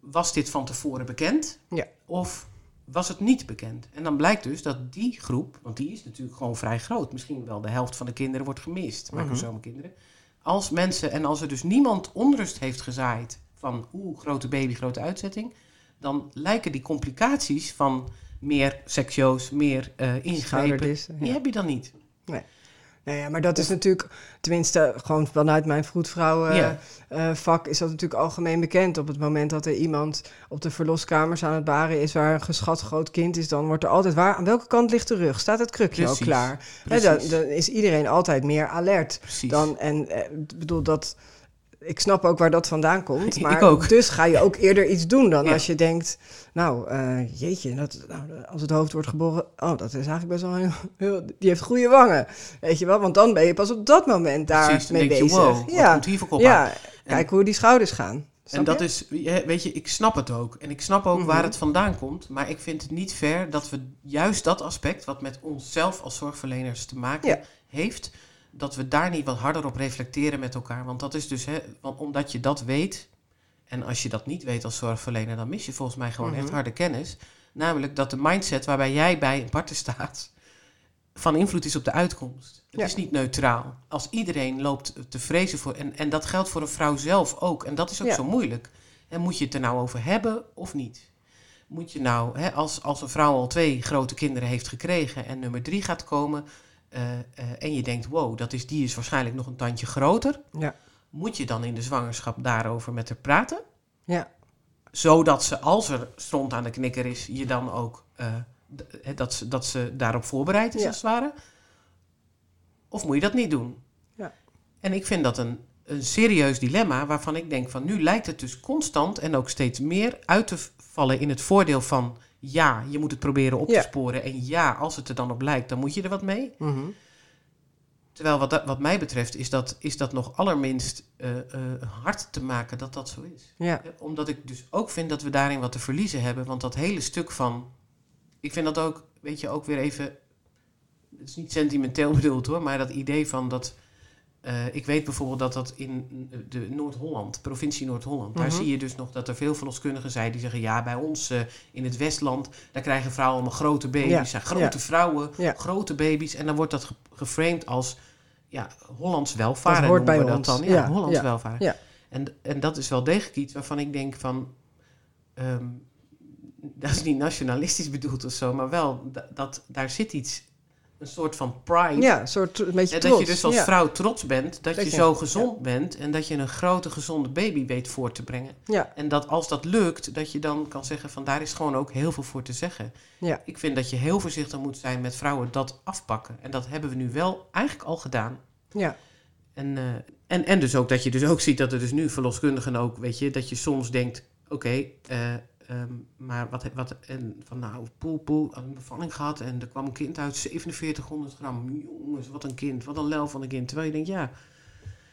was dit van tevoren bekend? Ja. Of was het niet bekend? En dan blijkt dus dat die groep, want die is natuurlijk gewoon vrij groot, misschien wel de helft van de kinderen wordt gemist, Mhm. macrosoomkinderen. Als mensen, en als er dus niemand onrust heeft gezaaid van hoe grote baby, grote uitzetting, dan lijken die complicaties van meer sectioos, meer uh, ingrepen, die heb je dan niet. Nou ja, maar dat is natuurlijk, tenminste, gewoon vanuit mijn vroedvrouwen Ja. eh, is dat natuurlijk algemeen bekend. Op het moment dat er iemand op de verloskamers aan het baren is waar een geschat groot kind is, dan wordt er altijd waar. Aan welke kant ligt de rug? Staat het krukje al Precies, klaar? Hè, dan, dan is iedereen altijd meer alert. Precies. Dan, en eh, ik bedoel dat. Ik snap ook waar dat vandaan komt. Ik Maar ook. dus ga je ook eerder iets doen dan Ja. als je denkt. Nou, eh, jeetje, dat, nou, als het hoofd wordt geboren. Oh, dat is eigenlijk best wel heel, heel. Die heeft goede wangen. Weet je wel? Want dan ben je pas op dat moment daar Precies, mee denk je, bezig. wow, wat ja, ja. kijk hoe die schouders gaan. Snap En dat je? is, weet je, ik snap het ook. En ik snap ook Mhm. waar het vandaan komt. Maar ik vind het niet fair dat we juist dat aspect, wat met onszelf als zorgverleners te maken Ja. heeft, dat we daar niet wat harder op reflecteren met elkaar. Want dat is dus, hè, want omdat je dat weet, en als je dat niet weet als zorgverlener, dan mis je volgens mij gewoon Mhm. echt harde kennis. Namelijk dat de mindset waarbij jij bij een partner staat, van invloed is op de uitkomst. Het Ja. is niet neutraal. Als iedereen loopt te vrezen voor, en, en dat geldt voor een vrouw zelf ook, en dat is ook Ja. zo moeilijk. En moet je het er nou over hebben of niet? Moet je nou, hè, als, als een vrouw al twee grote kinderen heeft gekregen en nummer drie gaat komen, en je denkt, wow, dat is, die is waarschijnlijk nog een tandje groter, Ja. moet je dan in de zwangerschap daarover met haar praten? Ja. Zodat ze, als er stront aan de knikker is, je dan ook eh, dat, ze, dat ze daarop voorbereid is, Ja. als het ware. Of moet je dat niet doen? Ja. En ik vind dat een, een serieus dilemma waarvan ik denk van nu lijkt het dus constant en ook steeds meer uit te vallen in het voordeel van ja, je moet het proberen op Ja. te sporen. En ja, als het er dan op lijkt, dan moet je er wat mee. Mhm. Terwijl wat, wat mij betreft is dat, is dat nog allerminst eh, eh, hard te maken dat dat zo is. Ja. Eh, Omdat ik dus ook vind dat we daarin wat te verliezen hebben. Want dat hele stuk van. Ik vind dat ook, weet je, ook weer even. Het is niet sentimenteel bedoeld hoor, maar dat idee van dat. Eh, ik weet bijvoorbeeld dat dat in de Noord-Holland, provincie Noord-Holland, daar Mhm. zie je dus nog dat er veel verloskundigen zijn die zeggen: ja, bij ons eh, in het Westland, daar krijgen vrouwen allemaal grote baby's, Ja, zijn grote vrouwen, Ja. grote baby's. En dan wordt dat ge- geframed als ja, Hollands welvaart. Dat hoort bij ons. dan. Ja, Hollands ja. En, en dat is wel degelijk iets waarvan ik denk van... ehm, dat is niet nationalistisch bedoeld of zo, maar wel dat, dat daar zit iets, een soort van pride. Ja, een soort een beetje En trots. dat je dus als ja. vrouw trots bent dat, je, zo gezond bent en dat je een grote gezonde baby weet voor te brengen. Ja, En dat als dat lukt, dat je dan kan zeggen van daar is gewoon ook heel veel voor te zeggen. Ja. Ik vind dat je heel voorzichtig moet zijn met vrouwen dat afpakken. En dat hebben we nu wel eigenlijk al gedaan. ja. En, eh, en, en dus ook dat je dus ook ziet dat er dus nu verloskundigen ook, weet je, dat je soms denkt, oké, eh, ehm, maar wat, wat, en van nou, poel, poel, een bevalling gehad en er kwam een kind uit 4700 gram. Jongens, wat een kind, wat een lel van een kind. Terwijl je denkt, ja,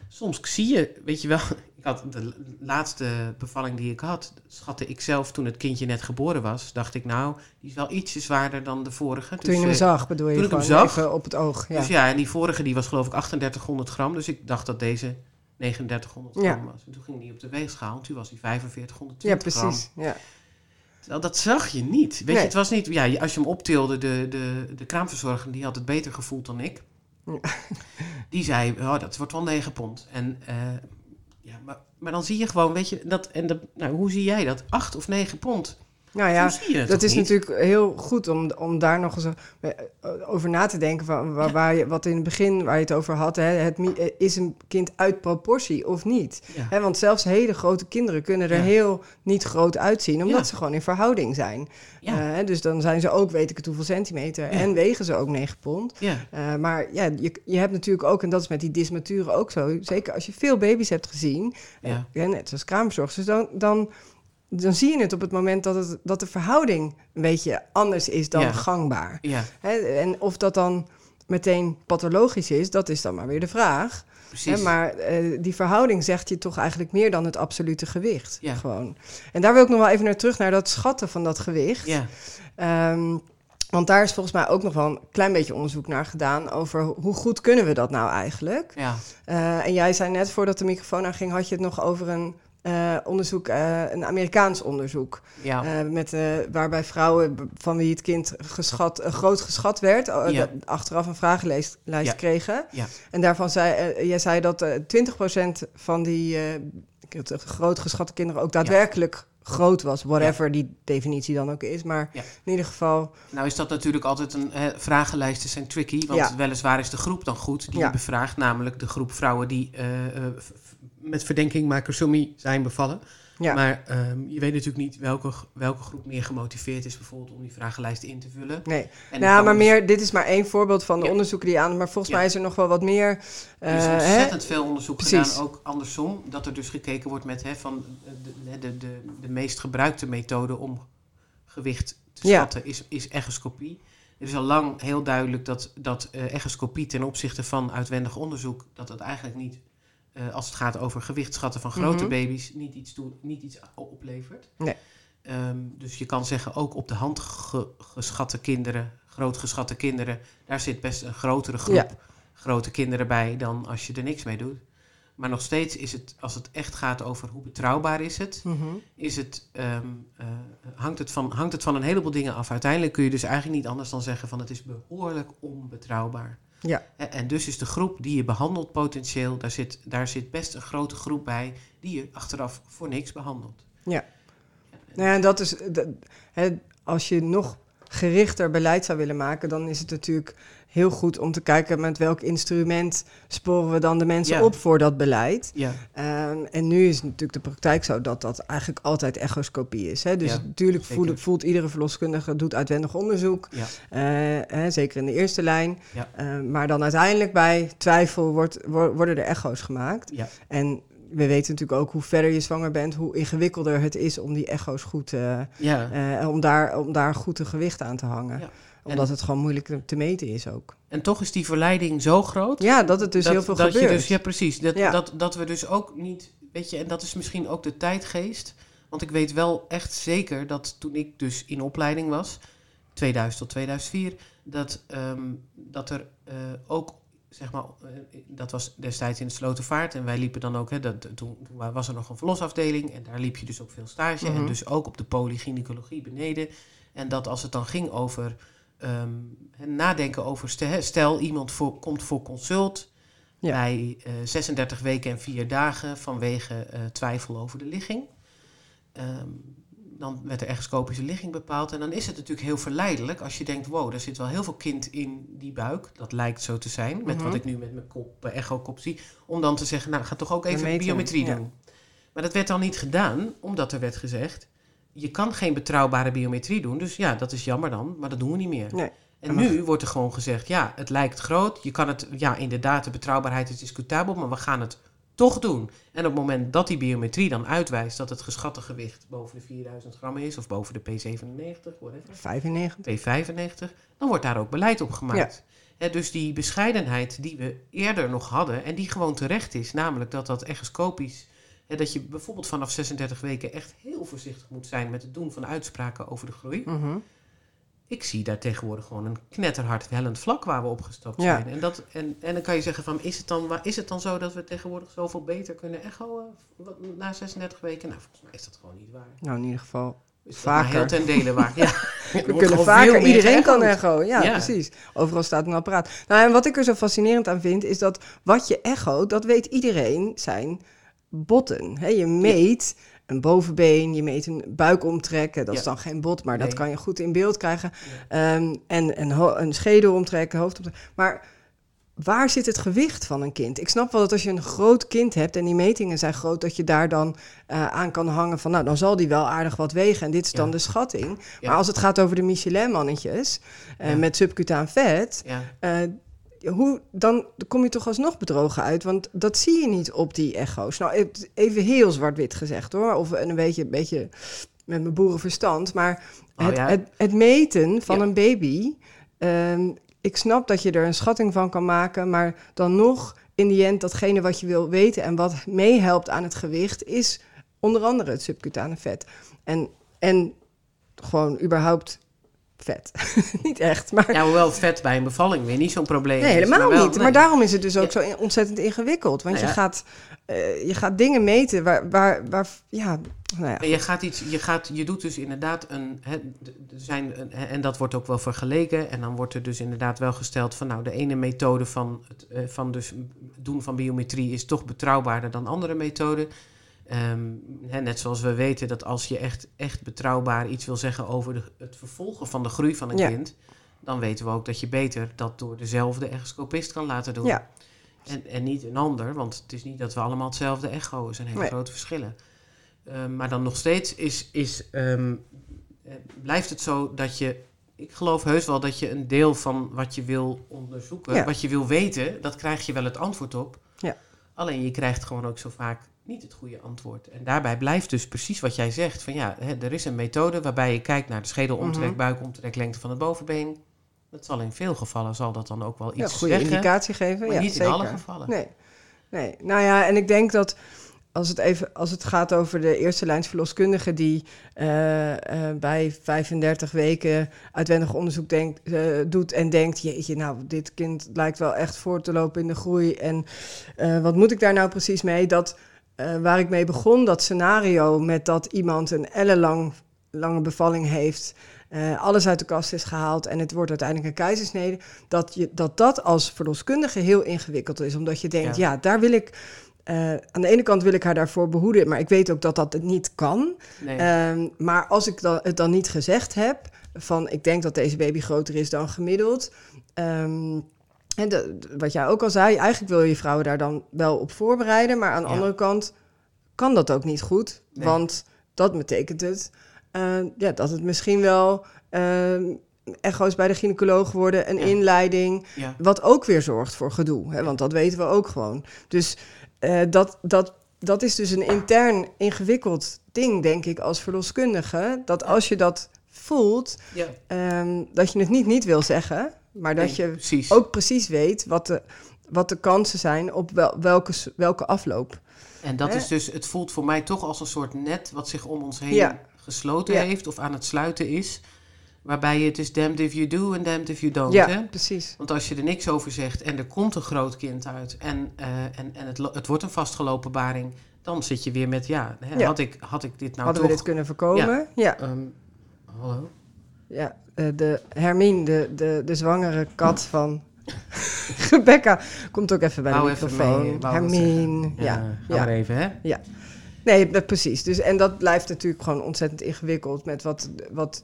soms zie je, weet je wel, ik had de laatste bevalling die ik had, schatte ik zelf toen het kindje net geboren was, dacht ik nou, die is wel ietsje zwaarder dan de vorige. Toen je hem eh, zag, bedoel je toen ik hem zag. op het oog. Ja. dus ja, en die vorige die was geloof ik 3800 gram. Dus ik dacht dat deze 3900 gram Ja. was. En toen ging die op de weegschaal. En toen was die 4520 ja, gram. precies. Ja. Terwijl dat zag je niet. Weet Nee. je, het was niet... Ja, als je hem optilde, de, de, de kraamverzorger, die had het beter gevoeld dan ik. Ja. Die zei, oh, dat wordt wel 9 pond. En eh, ja, maar, maar dan zie je gewoon, weet je, dat, en de, nou, hoe zie jij dat? 8 of 9 pond. Nou ja, dat is niet? natuurlijk heel goed om, om daar nog eens eh, over na te denken. Van, waar, Ja. waar je, wat in het begin waar je het over had, hè, het, eh, is een kind uit proportie of niet? Ja. Hè, want zelfs hele grote kinderen kunnen er Ja. heel niet groot uitzien, omdat ze gewoon in verhouding zijn. Eh, hè, dus dan zijn ze ook, weet ik het hoeveel centimeter, en wegen ze ook 9 pond. maar ja, je, je hebt natuurlijk ook, en dat is met die dysmaturen ook zo, zeker als je veel baby's hebt gezien, Ja. net zoals kraamzorgers, dan, dan, dan zie je het op het moment dat, het, dat de verhouding een beetje anders is dan Ja. gangbaar. ja, Hè, en of dat dan meteen pathologisch is, dat is dan maar weer de vraag. precies. Hè, maar eh, die verhouding zegt je toch eigenlijk meer dan het absolute gewicht. Ja. Gewoon. En daar wil ik nog wel even naar terug, naar dat schatten van dat gewicht. ja, Ehm, want daar is volgens mij ook nog wel een klein beetje onderzoek naar gedaan over hoe goed kunnen we dat nou eigenlijk. ja, Eh, en jij zei net voordat de microfoon aanging, had je het nog over een eh, onderzoek, eh, een Amerikaans onderzoek. ja. Eh, met, eh, waarbij vrouwen van wie het kind geschat, eh, groot geschat werd, eh, Ja. de- achteraf een vragenlijst lijst Ja. kregen. Ja. En daarvan zei, eh, jij zei dat eh 20% van die eh, groot geschatte kinderen ook daadwerkelijk groot was. Whatever die definitie dan ook is. Maar Ja. in ieder geval, Nou is dat natuurlijk altijd een... Hè, vragenlijsten zijn tricky, want Ja. weliswaar is de groep dan goed die je bevraagt. Namelijk de groep vrouwen die eh, eh, met verdenking macrosomie zijn bevallen. ja. Maar ehm, je weet natuurlijk niet welke, welke groep meer gemotiveerd is bijvoorbeeld om die vragenlijst in te vullen. Nee, En nou, maar dus- meer, dit is maar één voorbeeld van de Ja. onderzoeken die aan. Maar volgens Ja. mij is er nog wel wat meer. Er is eh, hè? ontzettend veel onderzoek Precies. gedaan, ook andersom. Dat er dus gekeken wordt met hè, van de, de, de, de meest gebruikte methode om gewicht te schatten is, is echoscopie. Er is al lang heel duidelijk dat, dat eh, echoscopie ten opzichte van uitwendig onderzoek, dat dat eigenlijk niet, eh, als het gaat over gewicht schatten van grote Mhm. baby's, niet iets, toe, niet iets oplevert. Nee. Ehm, dus je kan zeggen, ook op de hand ge- geschatte kinderen, groot geschatte kinderen, daar zit best een grotere groep Ja. grote kinderen bij dan als je er niks mee doet. Maar nog steeds is het, als het echt gaat over hoe betrouwbaar is het, Mhm. is het, ehm, eh, hangt, het van, hangt het van een heleboel dingen af. Uiteindelijk kun je dus eigenlijk niet anders dan zeggen van het is behoorlijk onbetrouwbaar. Ja. En, en dus is de groep die je behandelt potentieel, daar zit, daar zit best een grote groep bij die je achteraf voor niks behandelt. Ja. Nou ja, en dat is, dat- hè, als je nog gerichter beleid zou willen maken, dan is het natuurlijk heel goed om te kijken met welk instrument sporen we dan de mensen Ja. op voor dat beleid. Ja, Ehm, en nu is natuurlijk de praktijk zo dat dat eigenlijk altijd echoscopie is. Hè? Dus Ja, natuurlijk voelt, voelt iedere verloskundige, doet uitwendig onderzoek, eh, hè, zeker in de eerste lijn. Ja. Eh, maar dan uiteindelijk bij twijfel wordt, wo- worden er echo's gemaakt. ja. En we weten natuurlijk ook hoe verder je zwanger bent, hoe ingewikkelder het is om die echo's goed, eh, eh, om, daar, om daar goed een gewicht aan te hangen. Omdat het gewoon moeilijk te- te meten is ook. En toch is die verleiding zo groot Ja, dat het dus dat, heel veel dat gebeurt. Je dus, ja, precies. Dat, Ja. Dat, dat we dus ook niet, weet je, en dat is misschien ook de tijdgeest. Want ik weet wel echt zeker dat toen ik dus in opleiding was, 2000 tot 2004, dat, ehm, dat er eh, ook, zeg maar, eh, dat was destijds in de Slotervaart. En wij liepen dan ook, hè, dat, toen, toen was er nog een verlosafdeling en daar liep je dus ook veel stage. Mhm. En dus ook op de polygynecologie beneden. En dat als het dan ging over hè, nadenken over, stel, iemand voor, komt voor consult Ja. bij eh, 36 weken en 4 dagen vanwege eh, twijfel over de ligging. Ehm, dan werd de echoscopische ligging bepaald. En dan is het natuurlijk heel verleidelijk als je denkt: wow, er zit wel heel veel kind in die buik. Dat lijkt zo te zijn, met Mhm. wat ik nu met mijn kop, eh, echokop zie. Om dan te zeggen: nou, ga toch ook even biometrie ja. doen. Maar dat werd dan niet gedaan, omdat er werd gezegd: je kan geen betrouwbare biometrie doen. Dus ja, dat is jammer dan, maar dat doen we niet meer. Nee. En nu wordt er gewoon gezegd, ja, het lijkt groot. Je kan het, ja, inderdaad, de betrouwbaarheid is discutabel, maar we gaan het toch doen. En op het moment dat die biometrie dan uitwijst dat het geschatte gewicht boven de 4000 gram is, of boven de P97, whatever, 95. P95, dan wordt daar ook beleid op gemaakt. Dus die bescheidenheid die we eerder nog hadden, en die gewoon terecht is, namelijk dat dat echoscopisch, hè, dat je bijvoorbeeld vanaf 36 weken echt heel voorzichtig moet zijn met het doen van uitspraken over de groei. Mhm. Ik zie daar tegenwoordig gewoon een knetterhard hellend vlak waar we opgestapt Ja. zijn. En, dat, en, en dan kan je zeggen van, is het, dan, waar- is het dan zo dat we tegenwoordig zoveel beter kunnen echo eh, na 36 weken? Nou, volgens mij is dat gewoon niet waar. Nou, in ieder geval. Is Vaker. heel ten dele waar. Ja. We kunnen vaker, iedereen kan echo. Ja, Ja. precies. Overal staat een apparaat. Nou, en wat ik er zo fascinerend aan vind, is dat wat je echo, dat weet iedereen zijn botten. Hè, je meet een bovenbeen, je meet een buikomtrekken. Dat is Ja. dan geen bot, maar dat kan je goed in beeld krijgen. Ehm, en en een schedel omtrekken, hoofd omtrekken. Maar waar zit het gewicht van een kind? Ik snap wel dat als je een groot kind hebt en die metingen zijn groot, dat je daar dan eh, aan kan hangen van, nou, dan zal die wel aardig wat wegen. En dit is dan Ja. de schatting. Ja. Maar als het gaat over de Michelin-mannetjes eh, Ja. met subcutaan vet, Ja. Hoe, dan kom je toch alsnog bedrogen uit. Want dat zie je niet op die echo's. Nou, even heel zwart-wit gezegd hoor. Of een beetje, een beetje met mijn boerenverstand. Maar Oh, het, ja. het, het meten van Ja. een baby. ehm, ik snap dat je er een schatting van kan maken. Maar dan nog, in die end, datgene wat je wil weten en wat meehelpt aan het gewicht, is onder andere het subcutane vet. En, en gewoon überhaupt vet. niet echt, maar ja, hoewel vet bij een bevalling weer niet zo'n probleem Nee, is. helemaal wel- niet. nee. Maar daarom is het dus ook Ja. zo ontzettend ingewikkeld. Want Nou je, gaat, eh, je gaat dingen meten waar, waar, waar ja, nou ja. En je gaat iets, je gaat, je doet dus inderdaad een, er zijn een, en dat wordt ook wel vergeleken. En dan wordt er dus inderdaad wel gesteld van, nou, de ene methode van het, eh, van dus doen van biometrie is toch betrouwbaarder dan andere methoden. Ehm, hè, net zoals we weten dat als je echt, echt betrouwbaar iets wil zeggen over de, het vervolgen van de groei van een Ja. kind, dan weten we ook dat je beter dat door dezelfde echoscopist kan laten doen. Ja. En, en niet een ander, want het is niet dat we allemaal hetzelfde echo, er zijn hele Nee. grote verschillen. Ehm, maar dan nog steeds is, is, ehm, eh, blijft het zo dat je, ik geloof heus wel dat je een deel van wat je wil onderzoeken, Ja. wat je wil weten, dat krijg je wel het antwoord op. Ja. Alleen je krijgt gewoon ook zo vaak niet het goede antwoord. En daarbij blijft dus precies wat jij zegt. Van ja, hè, er is een methode waarbij je kijkt naar de schedelomtrek, Mhm. buikomtrek, lengte van het bovenbeen. Dat zal in veel gevallen zal dat dan ook wel Ja, iets goede zeggen. indicatie geven. Maar ja, niet zeker. in alle gevallen. Nee. nee. Nou ja, en ik denk dat als het, even, als het gaat over de eerste lijns verloskundige die eh, eh, bij 35 weken uitwendig onderzoek denkt, eh, doet en denkt, jeetje, nou, dit kind lijkt wel echt voor te lopen in de groei en wat moet ik daar nou precies mee? Dat eh, waar ik mee begon, dat scenario met dat iemand een ellenlang lange bevalling heeft, eh, alles uit de kast is gehaald en het wordt uiteindelijk een keizersnede, dat, je, dat dat als verloskundige heel ingewikkeld is. Omdat je denkt, ja, Ja. daar wil ik, eh, aan de ene kant wil ik haar daarvoor behoeden, maar ik weet ook dat dat het niet kan. Nee. Ehm, maar als ik dan, het dan niet gezegd heb, van ik denk dat deze baby groter is dan gemiddeld. ehm, en de- wat jij ook al zei, eigenlijk wil je vrouwen daar dan wel op voorbereiden, maar aan de Ja. andere kant kan dat ook niet goed, Nee. want dat betekent het eh, ja, dat het misschien wel ehm, echo's bij de gynaecoloog worden, een Ja. inleiding, ja. wat ook weer zorgt voor gedoe, hè, want dat weten we ook gewoon. Dus eh, dat, dat, dat is dus een intern ingewikkeld ding, denk ik, als verloskundige. Dat als je dat voelt, ehm, dat je het niet niet wil zeggen, maar dat Nee, je precies. ook precies weet wat de, wat de kansen zijn op wel, welke, welke afloop. En dat Hè? is dus, het voelt voor mij toch als een soort net wat zich om ons heen Ja. gesloten Ja. heeft of aan het sluiten is. Waarbij je het is damned if you do en damned if you don't. Hè? Ja, precies. Want als je er niks over zegt en er komt een groot kind uit en, eh, en, en het, het wordt een vastgelopen baring, dan zit je weer met, ja, hè, Ja. Had, ik, had ik dit nou Hadden toch... we dit kunnen voorkomen? Ja. ehm, hallo? Ja, eh, de Hermine, de, de, de zwangere kat van Rebecca, komt ook even bij de microfoon. mee, Hermine, ja. ja. maar even, hè? Nee, dat- precies. Dus, en dat blijft natuurlijk gewoon ontzettend ingewikkeld met wat, wat,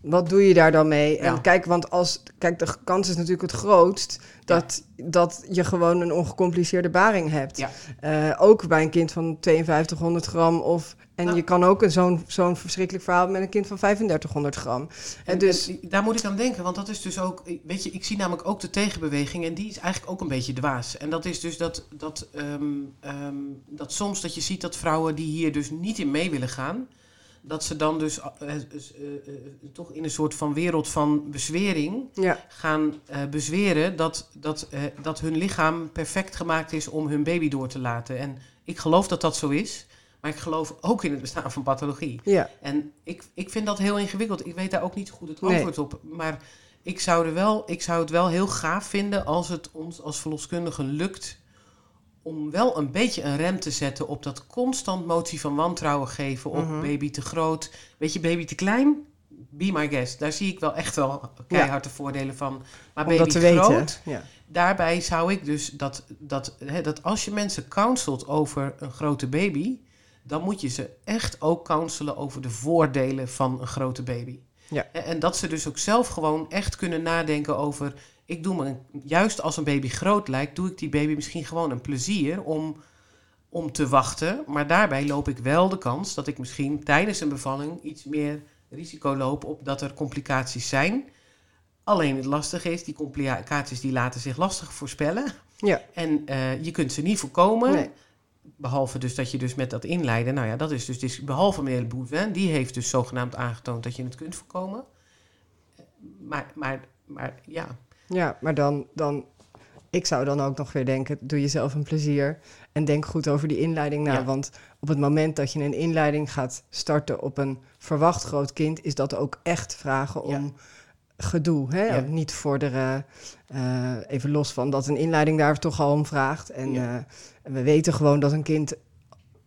wat doe je daar dan mee? Ja. En kijk, want als, kijk, de kans is natuurlijk het grootst dat, dat je gewoon een ongecompliceerde baring hebt. Ja. Eh, ook bij een kind van 5200 gram of... En Nou. je kan ook een zo'n zo'n verschrikkelijk verhaal met een kind van 3500 gram. En dus, en daar moet ik aan denken, want dat is dus ook, weet je, ik zie namelijk ook de tegenbeweging en die is eigenlijk ook een beetje dwaas. En dat is dus dat, dat, ehm, ehm, dat soms dat je ziet dat vrouwen die hier dus niet in mee willen gaan, dat ze dan dus eh, eh, eh, toch in een soort van wereld van bezwering ja, gaan bezweren dat, dat, dat hun lichaam perfect gemaakt is om hun baby door te laten. En ik geloof dat dat zo is, maar ik geloof ook in het bestaan van pathologie. ja, En ik, ik vind dat heel ingewikkeld. Ik weet daar ook niet goed het Nee. antwoord op. Maar ik zou, er wel, ik zou het wel heel gaaf vinden als het ons als verloskundigen lukt om wel een beetje een rem te zetten op dat constant motie van wantrouwen geven op Mhm. baby te groot. Weet je, baby te klein? Be my guest. Daar zie ik wel echt wel keihard de voordelen van. Maar om baby dat te weten. groot, Ja. daarbij zou ik dus dat, dat, hè, dat als je mensen counselt over een grote baby, dan moet je ze echt ook counselen over de voordelen van een grote baby. Ja. En- dat ze dus ook zelf gewoon echt kunnen nadenken over, ik doe me, juist als een baby groot lijkt, doe ik die baby misschien gewoon een plezier om, om te wachten. Maar daarbij loop ik wel de kans dat ik misschien tijdens een bevalling iets meer risico loop op dat er complicaties zijn. Alleen het lastige is, die complicaties die laten zich lastig voorspellen. Ja. En eh, je kunt ze niet voorkomen. Nee. Behalve dus dat je dus met dat inleiden, nou ja, dat is dus, dis- behalve meneer Bouvin, die heeft dus zogenaamd aangetoond dat je het kunt voorkomen. Maar, maar, maar ja, Ja, maar dan, dan, ik zou dan ook nog weer denken, doe jezelf een plezier en denk goed over die inleiding na. Ja. Want op het moment dat je een inleiding gaat starten op een verwacht groot kind, is dat ook echt vragen om Ja. Gedoe. Hè? Ja. Niet vorderen, eh, even los van dat een inleiding daar toch al om vraagt. En Ja. eh, we weten gewoon dat een kind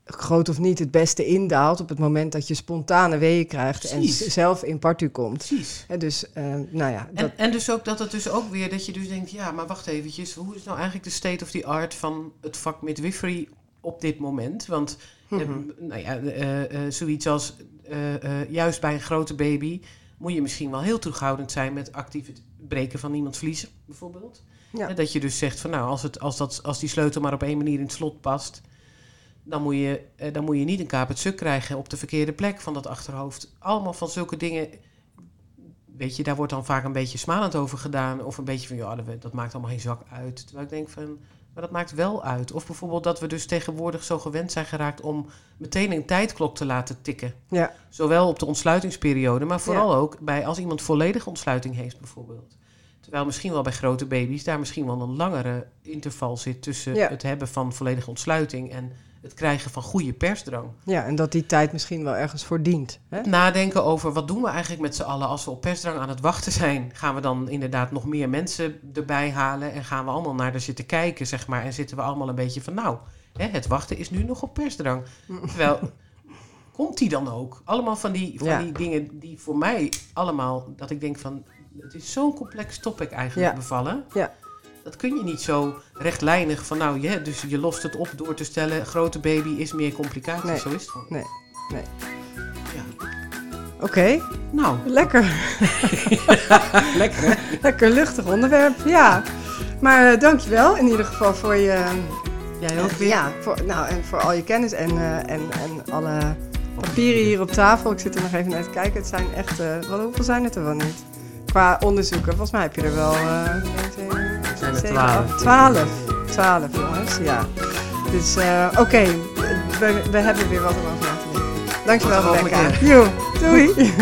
groot of niet het beste indaalt op het moment dat je spontane weeën krijgt Precies. en zelf in partu komt. precies. Hè, dus, eh, nou ja, dat, En, en dus ook dat het dus ook weer, dat je dus denkt, ja, maar wacht eventjes, hoe is nou eigenlijk de state of the art van het vak midwifery op dit moment. Want eh, Mhm. nou ja, eh, eh, zoiets als eh, eh, juist bij een grote baby moet je misschien wel heel terughoudend zijn met actief het breken van iemands vliezen, bijvoorbeeld. Ja. Dat je dus zegt van nou, als, het, als, dat, als die sleutel maar op één manier in het slot past, dan moet je, eh, dan moet je niet een kaap het krijgen op de verkeerde plek van dat achterhoofd. Allemaal van zulke dingen. Weet je, daar wordt dan vaak een beetje smalend over gedaan. Of een beetje van, ja, dat, dat maakt allemaal geen zak uit. Terwijl ik denk van, maar dat maakt wel uit. Of bijvoorbeeld dat we dus tegenwoordig zo gewend zijn geraakt om meteen een tijdklok te laten tikken. Ja. Zowel op de ontsluitingsperiode, maar vooral ook bij als iemand volledige ontsluiting heeft bijvoorbeeld. Terwijl misschien wel bij grote baby's daar misschien wel een langere interval zit tussen Ja. het hebben van volledige ontsluiting en het krijgen van goede persdrang. ja, en dat die tijd misschien wel ergens voor dient. Hè? Nadenken over wat doen we eigenlijk met z'n allen als we op persdrang aan het wachten zijn. Gaan we dan inderdaad nog meer mensen erbij halen en gaan we allemaal naar er zitten kijken, zeg maar. En zitten we allemaal een beetje van, nou, hè, het wachten is nu nog op persdrang. Terwijl, komt die dan ook? Allemaal van die, van Ja. die dingen die voor mij allemaal, dat ik denk van, het is zo'n complex topic eigenlijk Ja. bevallen. Ja. Dat kun je niet zo rechtlijnig van, nou, je, dus je lost het op door te stellen, grote baby is meer complicaties. Nee. Zo is het gewoon. Nee, nee. Ja. Oké, Nou, lekker. lekker hè? Lekker luchtig onderwerp, ja. Maar uh, dankjewel in ieder geval voor je... Jij ook weer? Ja, voor, nou, en voor al je kennis en, uh, en, en alle papieren hier op tafel. Ik zit er nog even naar te kijken. Het zijn echt... Uh, wat, hoeveel zijn het er wel niet? Qua onderzoeken. Volgens mij heb je er wel... Uh, zijn er twaalf. Twaalf. Twaalf, jongens, ja. Dus uh, oké, okay. we, we hebben weer wat om over na te denken. Dankjewel, Rebecca. Jo, doei.